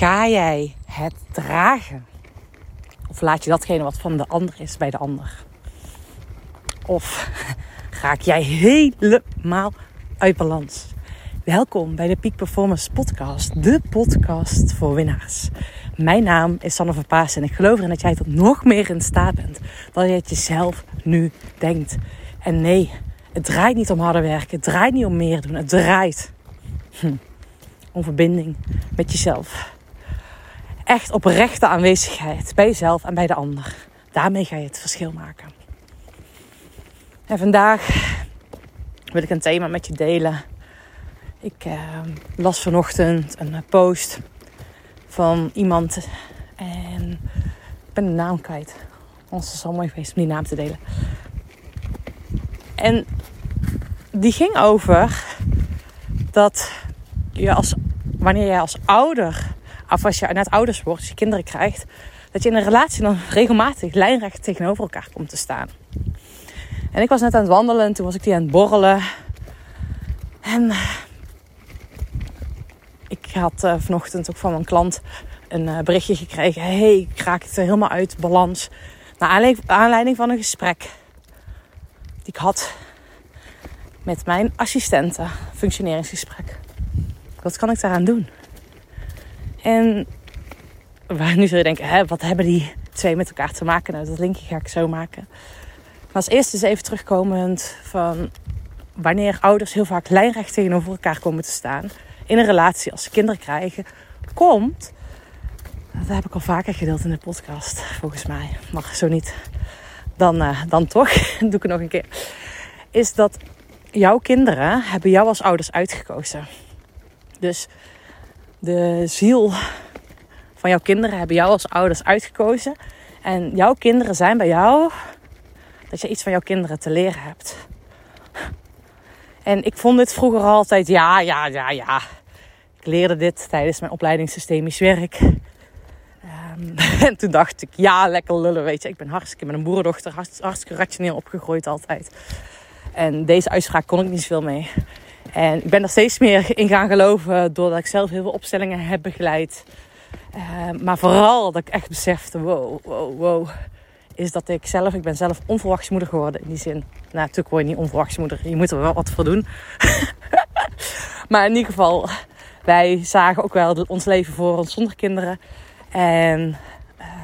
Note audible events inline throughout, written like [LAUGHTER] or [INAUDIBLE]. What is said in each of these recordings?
ga jij het dragen? Of laat je datgene wat van de ander is bij de ander? Of [LAUGHS] raak jij helemaal uit balans? Welkom bij de Peak Performance Podcast, de podcast voor winnaars. Mijn naam is Sanne van en ik geloof erin dat jij tot nog meer in staat bent dan je het jezelf nu denkt. En nee, het draait niet om harder werken, het draait niet om meer doen, het draait [LAUGHS] om verbinding met jezelf. Echt oprechte aanwezigheid bij jezelf en bij de ander. Daarmee ga je het verschil maken. En vandaag wil ik een thema met je delen. Ik uh, las vanochtend een post van iemand en ik ben de naam kwijt. Ons is zo mooi geweest om die naam te delen. En die ging over dat je als, wanneer jij als ouder, of als je net ouders wordt, als je kinderen krijgt, dat je in een relatie dan [LAUGHS] regelmatig lijnrecht tegenover elkaar komt te staan. En ik was net aan het wandelen en toen was ik die aan het borrelen. En ik had uh, vanochtend ook van mijn klant een uh, berichtje gekregen. hey, ik raak het helemaal uit balans. Naar aanleiding van een gesprek die ik had met mijn assistente, functioneringsgesprek. Wat kan ik daaraan doen? En waar nu zul je denken, hè, wat hebben die twee met elkaar te maken? Nou, dat linkje ga ik zo maken. Maar als eerste is even terugkomend van wanneer ouders heel vaak lijnrecht tegenover elkaar komen te staan in een relatie als ze kinderen krijgen, komt. Dat heb ik al vaker gedeeld in de podcast, volgens mij. Mag zo niet. Dan, uh, dan toch. [LAUGHS] Doe ik het nog een keer. Is dat jouw kinderen hebben jou als ouders uitgekozen. Dus de ziel van jouw kinderen hebben jou als ouders uitgekozen. En jouw kinderen zijn bij jou dat je iets van jouw kinderen te leren hebt. En ik vond dit vroeger altijd, ja, ja, ja, ja. Ik leerde dit tijdens mijn opleiding systemisch werk. Um, [LAUGHS] en toen dacht ik, ja, lekker lullen, weet je. Ik ben hartstikke met een boerendochter, hartstikke rationeel opgegroeid altijd. En deze uitspraak kon ik niet zoveel mee. En ik ben er steeds meer in gaan geloven doordat ik zelf heel veel opstellingen heb begeleid. Uh, maar vooral dat ik echt besefte, wow, wow, wow. Is dat ik zelf, ik ben zelf onverwachts moeder geworden in die zin. Nou, natuurlijk word je niet onverwachts moeder. Je moet er wel wat voor doen. [LAUGHS] maar in ieder geval, wij zagen ook wel ons leven voor ons zonder kinderen. En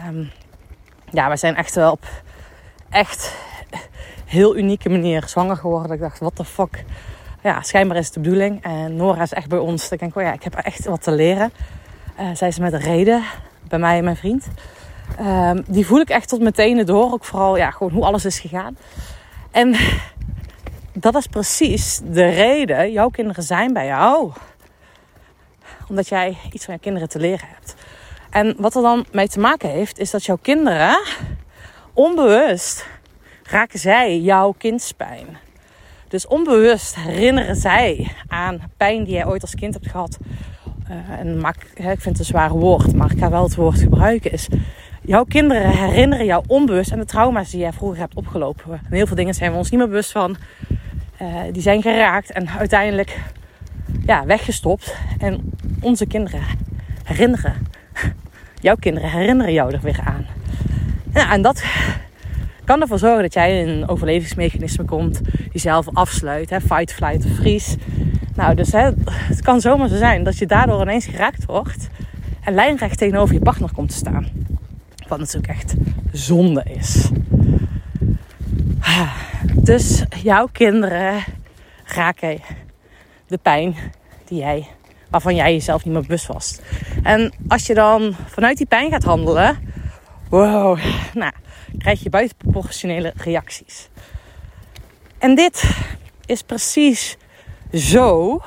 um, ja, wij zijn echt wel op echt heel unieke manier zwanger geworden. Ik dacht, wat de fuck. Ja, schijnbaar is het de bedoeling. En Nora is echt bij ons. Ik denk, oh ja, ik heb echt wat te leren. Uh, zij is met reden bij mij en mijn vriend. Um, die voel ik echt tot meteen door. Ook vooral ja, gewoon hoe alles is gegaan. En [LAUGHS] dat is precies de reden. Jouw kinderen zijn bij jou. Omdat jij iets van je kinderen te leren hebt. En wat er dan mee te maken heeft, is dat jouw kinderen onbewust raken zij jouw kindspijn. Dus onbewust herinneren zij aan pijn die jij ooit als kind hebt gehad. Uh, en maak, ik vind het een zwaar woord, maar ik ga wel het woord gebruiken. Is jouw kinderen herinneren jou onbewust aan de trauma's die jij vroeger hebt opgelopen. En heel veel dingen zijn we ons niet meer bewust van. Uh, die zijn geraakt en uiteindelijk ja, weggestopt. En onze kinderen herinneren. Jouw kinderen herinneren jou er weer aan. Ja, en dat kan ervoor zorgen dat jij in een overlevingsmechanisme komt. Jezelf afsluit. Hè, fight, flight of freeze. Nou, dus hè, het kan zomaar zo zijn dat je daardoor ineens geraakt wordt. En lijnrecht tegenover je partner komt te staan. Wat natuurlijk echt zonde is. Dus jouw kinderen raken de pijn die jij, waarvan jij jezelf niet meer bewust was. En als je dan vanuit die pijn gaat handelen, wow, nou, krijg je buitenproportionele reacties. En dit is precies zo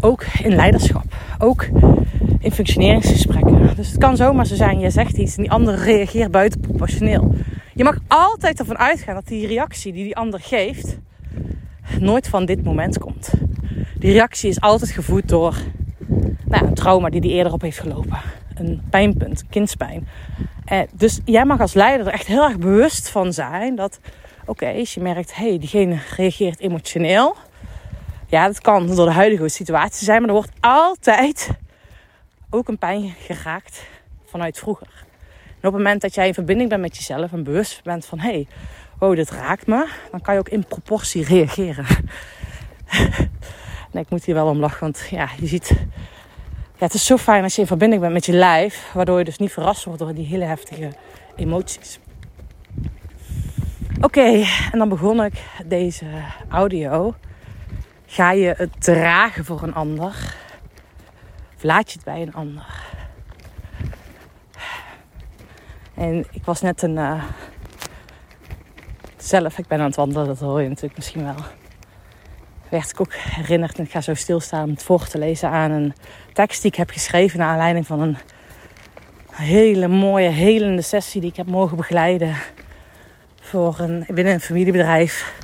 ook in leiderschap. Ook in functioneringsgesprekken. Dus het kan zomaar zo zijn, je zegt iets en die ander reageert buitenproportioneel. Je mag altijd ervan uitgaan dat die reactie die die ander geeft, nooit van dit moment komt. Die reactie is altijd gevoed door nou, een trauma die die eerder op heeft gelopen. Een pijnpunt, kindspijn. Eh, dus jij mag als leider er echt heel erg bewust van zijn dat, oké, als je merkt, hé, hey, diegene reageert emotioneel. Ja, dat kan door de huidige situatie zijn, maar er wordt altijd ook een pijn geraakt vanuit vroeger. En op het moment dat jij in verbinding bent met jezelf en bewust bent van hé, hey, oh, dit raakt me, dan kan je ook in proportie reageren. [LAUGHS] nee, ik moet hier wel om lachen, want ja, je ziet, ja, het is zo fijn als je in verbinding bent met je lijf, waardoor je dus niet verrast wordt door die hele heftige emoties. Oké, en dan begon ik deze audio. Ga je het dragen voor een ander? Of laat je het bij een ander? En ik was net een. Uh, zelf, ik ben aan het wandelen, dat hoor je natuurlijk misschien wel. Werd ik ook herinnerd en ik ga zo stilstaan om het voor te lezen aan een tekst die ik heb geschreven naar aanleiding van een hele mooie, helende sessie die ik heb mogen begeleiden voor een, binnen een familiebedrijf.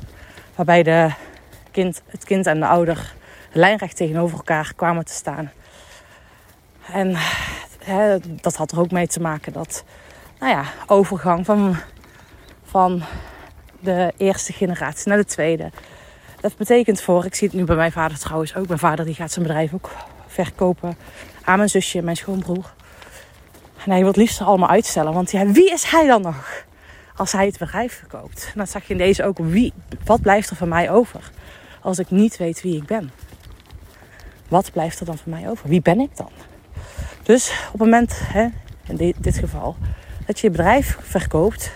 Waarbij de kind, het kind en de ouder lijnrecht tegenover elkaar kwamen te staan. En hè, dat had er ook mee te maken dat, nou ja, overgang van, van de eerste generatie naar de tweede. Dat betekent voor, ik zie het nu bij mijn vader trouwens ook. Mijn vader die gaat zijn bedrijf ook verkopen aan mijn zusje en mijn schoonbroer. En hij wil het liefst allemaal uitstellen. Want ja, wie is hij dan nog? Als hij het bedrijf verkoopt. En dan zag je in deze ook, wie, wat blijft er van mij over? Als ik niet weet wie ik ben. Wat blijft er dan van mij over? Wie ben ik dan? Dus op het moment, hè, in dit geval, dat je je bedrijf verkoopt,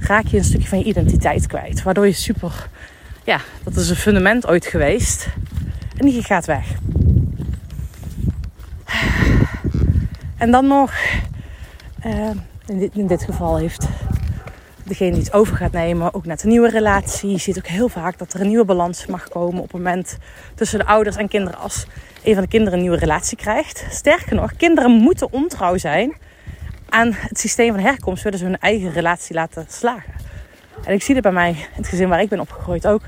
raak je een stukje van je identiteit kwijt. Waardoor je super, ja, dat is een fundament ooit geweest. En die gaat weg. En dan nog, uh, in, dit, in dit geval heeft degene die het over gaat nemen ook net een nieuwe relatie. Je ziet ook heel vaak dat er een nieuwe balans mag komen op het moment tussen de ouders en kinderen als een van de kinderen een nieuwe relatie krijgt. Sterker nog, kinderen moeten ontrouw zijn aan het systeem van herkomst, willen ze hun eigen relatie laten slagen. En ik zie dit bij mij, in het gezin waar ik ben opgegroeid ook.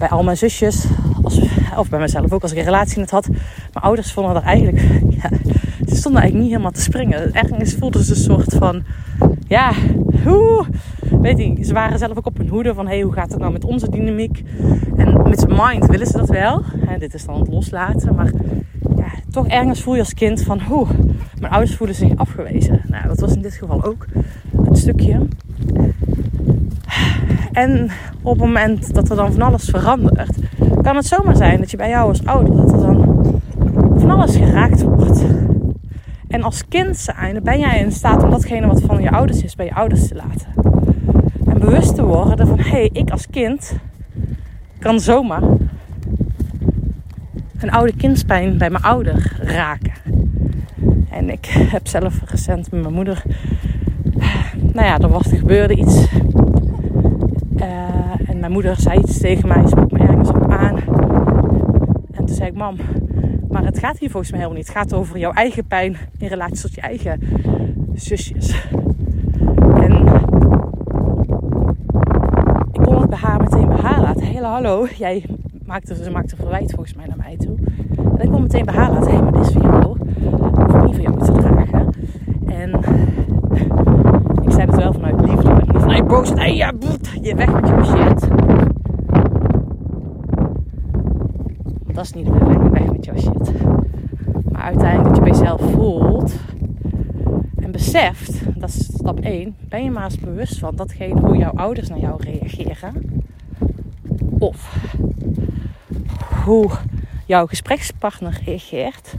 Bij al mijn zusjes, als, of bij mezelf ook als ik een relatie net had. Mijn ouders vonden er eigenlijk, [LAUGHS] ja, ze stonden eigenlijk niet helemaal te springen. Ergens voelden ze een soort van, ja, hoe, weet je, ze waren zelf ook op hun hoede van, hé, hey, hoe gaat het nou met onze dynamiek? En met zijn mind willen ze dat wel. En dit is dan het loslaten, maar ja, toch ergens voel je als kind van, hoe, mijn ouders voelen zich afgewezen. Nou, dat was in dit geval ook een stukje. En op het moment dat er dan van alles verandert, kan het zomaar zijn dat je bij jou als ouder dat er dan van alles geraakt wordt. En als kind zijn ben jij in staat om datgene wat van je ouders is bij je ouders te laten. En bewust te worden van hé, hey, ik als kind kan zomaar een oude kindspijn bij mijn ouder raken. En ik heb zelf recent met mijn moeder. Nou ja, er, was, er gebeurde iets. Uh, en mijn moeder zei iets tegen mij, sprak me ergens op aan. En toen zei ik: Mam, maar het gaat hier volgens mij helemaal niet. Het gaat over jouw eigen pijn in relatie tot je eigen zusjes. En ik kon het bij haar meteen bij haar laten. Hele hallo, jij maakte, ze maakte verwijt volgens mij naar mij toe. En ik kon meteen bij haar laten. Hé, hey, maar dit is voor jou. Of niet voor jou te dragen. En ik zei het wel vanuit liefde. Niet vanuit boosheid. Hé, ja, je weg met je shit. dat is niet de weg met jouw shit. Maar uiteindelijk dat je bij jezelf voelt en beseft, dat is stap 1, ben je maar eens bewust van datgene hoe jouw ouders naar jou reageren. Of hoe jouw gesprekspartner reageert.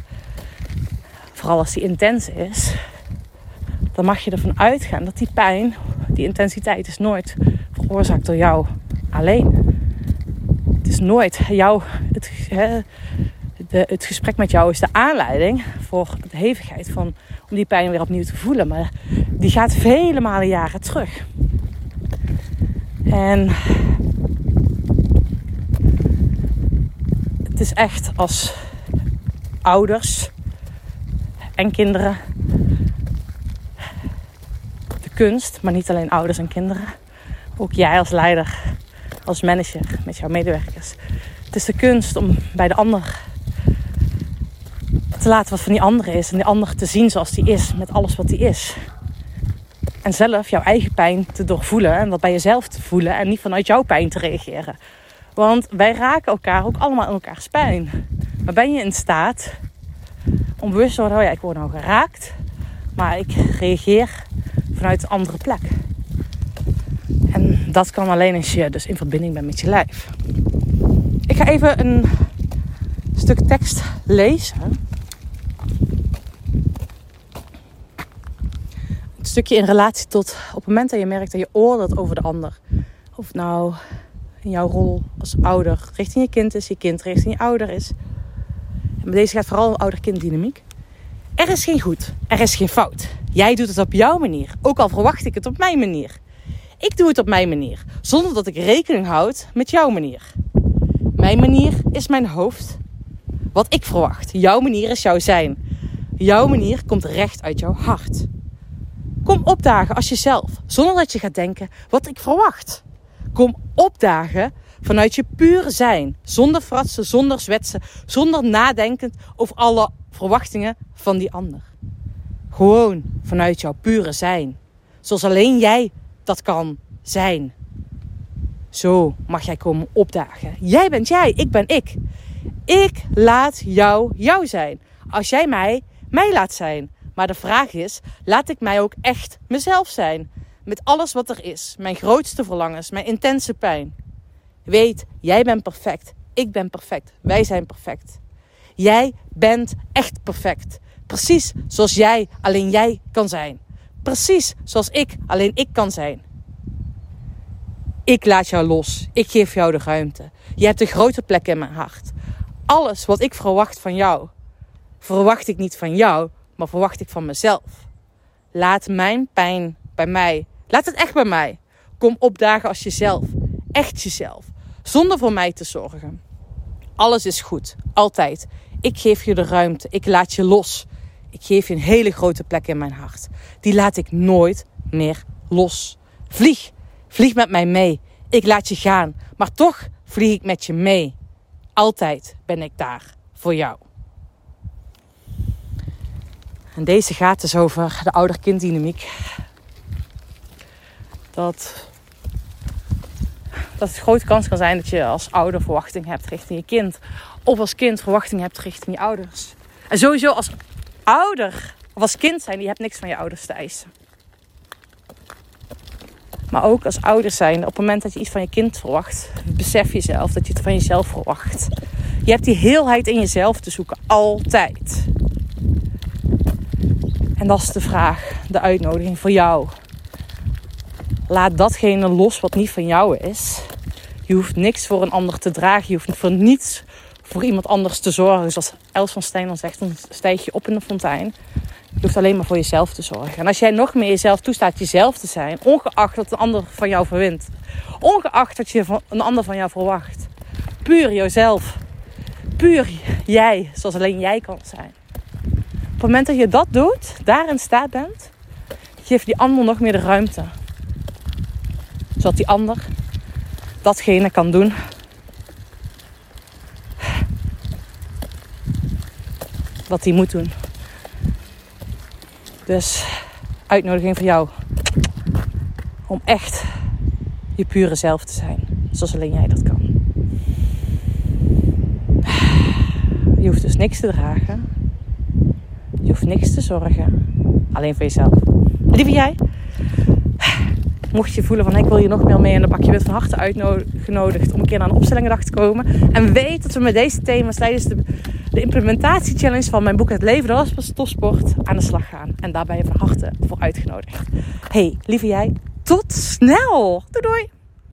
Vooral als die intens is. Dan mag je ervan uitgaan dat die pijn, die intensiteit is nooit veroorzaakt door jou alleen is nooit jou, het, het gesprek met jou is de aanleiding voor de hevigheid van om die pijn weer opnieuw te voelen. Maar die gaat vele malen jaren terug. En het is echt als ouders en kinderen de kunst, maar niet alleen ouders en kinderen. Ook jij als leider als manager met jouw medewerkers. Het is de kunst om bij de ander te laten wat van die andere is. En die ander te zien zoals die is, met alles wat die is. En zelf jouw eigen pijn te doorvoelen en dat bij jezelf te voelen en niet vanuit jouw pijn te reageren. Want wij raken elkaar ook allemaal in elkaars pijn. Maar ben je in staat om bewust te worden, oh ja, ik word nou geraakt, maar ik reageer vanuit een andere plek. Dat kan alleen als je dus in verbinding bent met je lijf. Ik ga even een stuk tekst lezen. Een stukje in relatie tot op het moment dat je merkt dat je oordeelt over de ander. Of nou in jouw rol als ouder richting je kind is, je kind richting je ouder is. En deze gaat vooral ouder-kind dynamiek. Er is geen goed, er is geen fout. Jij doet het op jouw manier, ook al verwacht ik het op mijn manier. Ik doe het op mijn manier, zonder dat ik rekening houd met jouw manier. Mijn manier is mijn hoofd. Wat ik verwacht. Jouw manier is jouw zijn. Jouw manier komt recht uit jouw hart. Kom opdagen als jezelf, zonder dat je gaat denken wat ik verwacht. Kom opdagen vanuit je pure zijn, zonder fratsen, zonder zwetsen, zonder nadenken over alle verwachtingen van die ander. Gewoon vanuit jouw pure zijn, zoals alleen jij dat kan zijn. Zo mag jij komen opdagen. Jij bent jij, ik ben ik. Ik laat jou jou zijn. Als jij mij mij laat zijn. Maar de vraag is: laat ik mij ook echt mezelf zijn? Met alles wat er is. Mijn grootste verlangens, mijn intense pijn. Weet, jij bent perfect. Ik ben perfect. Wij zijn perfect. Jij bent echt perfect. Precies zoals jij, alleen jij kan zijn. Precies zoals ik, alleen ik kan zijn. Ik laat jou los. Ik geef jou de ruimte. Je hebt een grote plek in mijn hart. Alles wat ik verwacht van jou, verwacht ik niet van jou, maar verwacht ik van mezelf. Laat mijn pijn bij mij. Laat het echt bij mij. Kom opdagen als jezelf. Echt jezelf. Zonder voor mij te zorgen. Alles is goed. Altijd. Ik geef je de ruimte. Ik laat je los. Ik geef je een hele grote plek in mijn hart. Die laat ik nooit meer los. Vlieg. Vlieg met mij mee. Ik laat je gaan. Maar toch vlieg ik met je mee. Altijd ben ik daar voor jou. En deze gaat dus over de ouder-kinddynamiek. Dat, dat het grote kans kan zijn dat je als ouder verwachting hebt richting je kind. Of als kind verwachting hebt richting je ouders. En sowieso als ouder als kind zijn, je hebt niks van je ouders te eisen. Maar ook als ouder zijn, op het moment dat je iets van je kind verwacht, besef jezelf dat je het van jezelf verwacht. Je hebt die heelheid in jezelf te zoeken, altijd. En dat is de vraag, de uitnodiging voor jou. Laat datgene los wat niet van jou is. Je hoeft niks voor een ander te dragen. Je hoeft voor niets voor iemand anders te zorgen. Zoals Els van Stijn dan zegt, dan stijg je op in de fontein. Je hoeft alleen maar voor jezelf te zorgen. En als jij nog meer jezelf toestaat jezelf te zijn, ongeacht wat een ander van jou verwint, ongeacht wat je een ander van jou verwacht, puur jezelf, puur jij, zoals alleen jij kan zijn. Op het moment dat je dat doet, daarin staat bent, geef die ander nog meer de ruimte. Zodat die ander datgene kan doen wat hij moet doen. Dus uitnodiging voor jou om echt je pure zelf te zijn, zoals alleen jij dat kan. Je hoeft dus niks te dragen. Je hoeft niks te zorgen. Alleen voor jezelf. Lieve jij, mocht je voelen van ik wil je nog meer mee in de bak, je bent van harte uitgenodigd om een keer naar een opstellingendag te komen. En weet dat we met deze thema's tijdens de, de implementatiechallenge van mijn boek Het Leven de Last Topsport aan de slag gaan. En daar ben je van harte voor uitgenodigd. Hey, lieve jij, tot snel! Doei doei!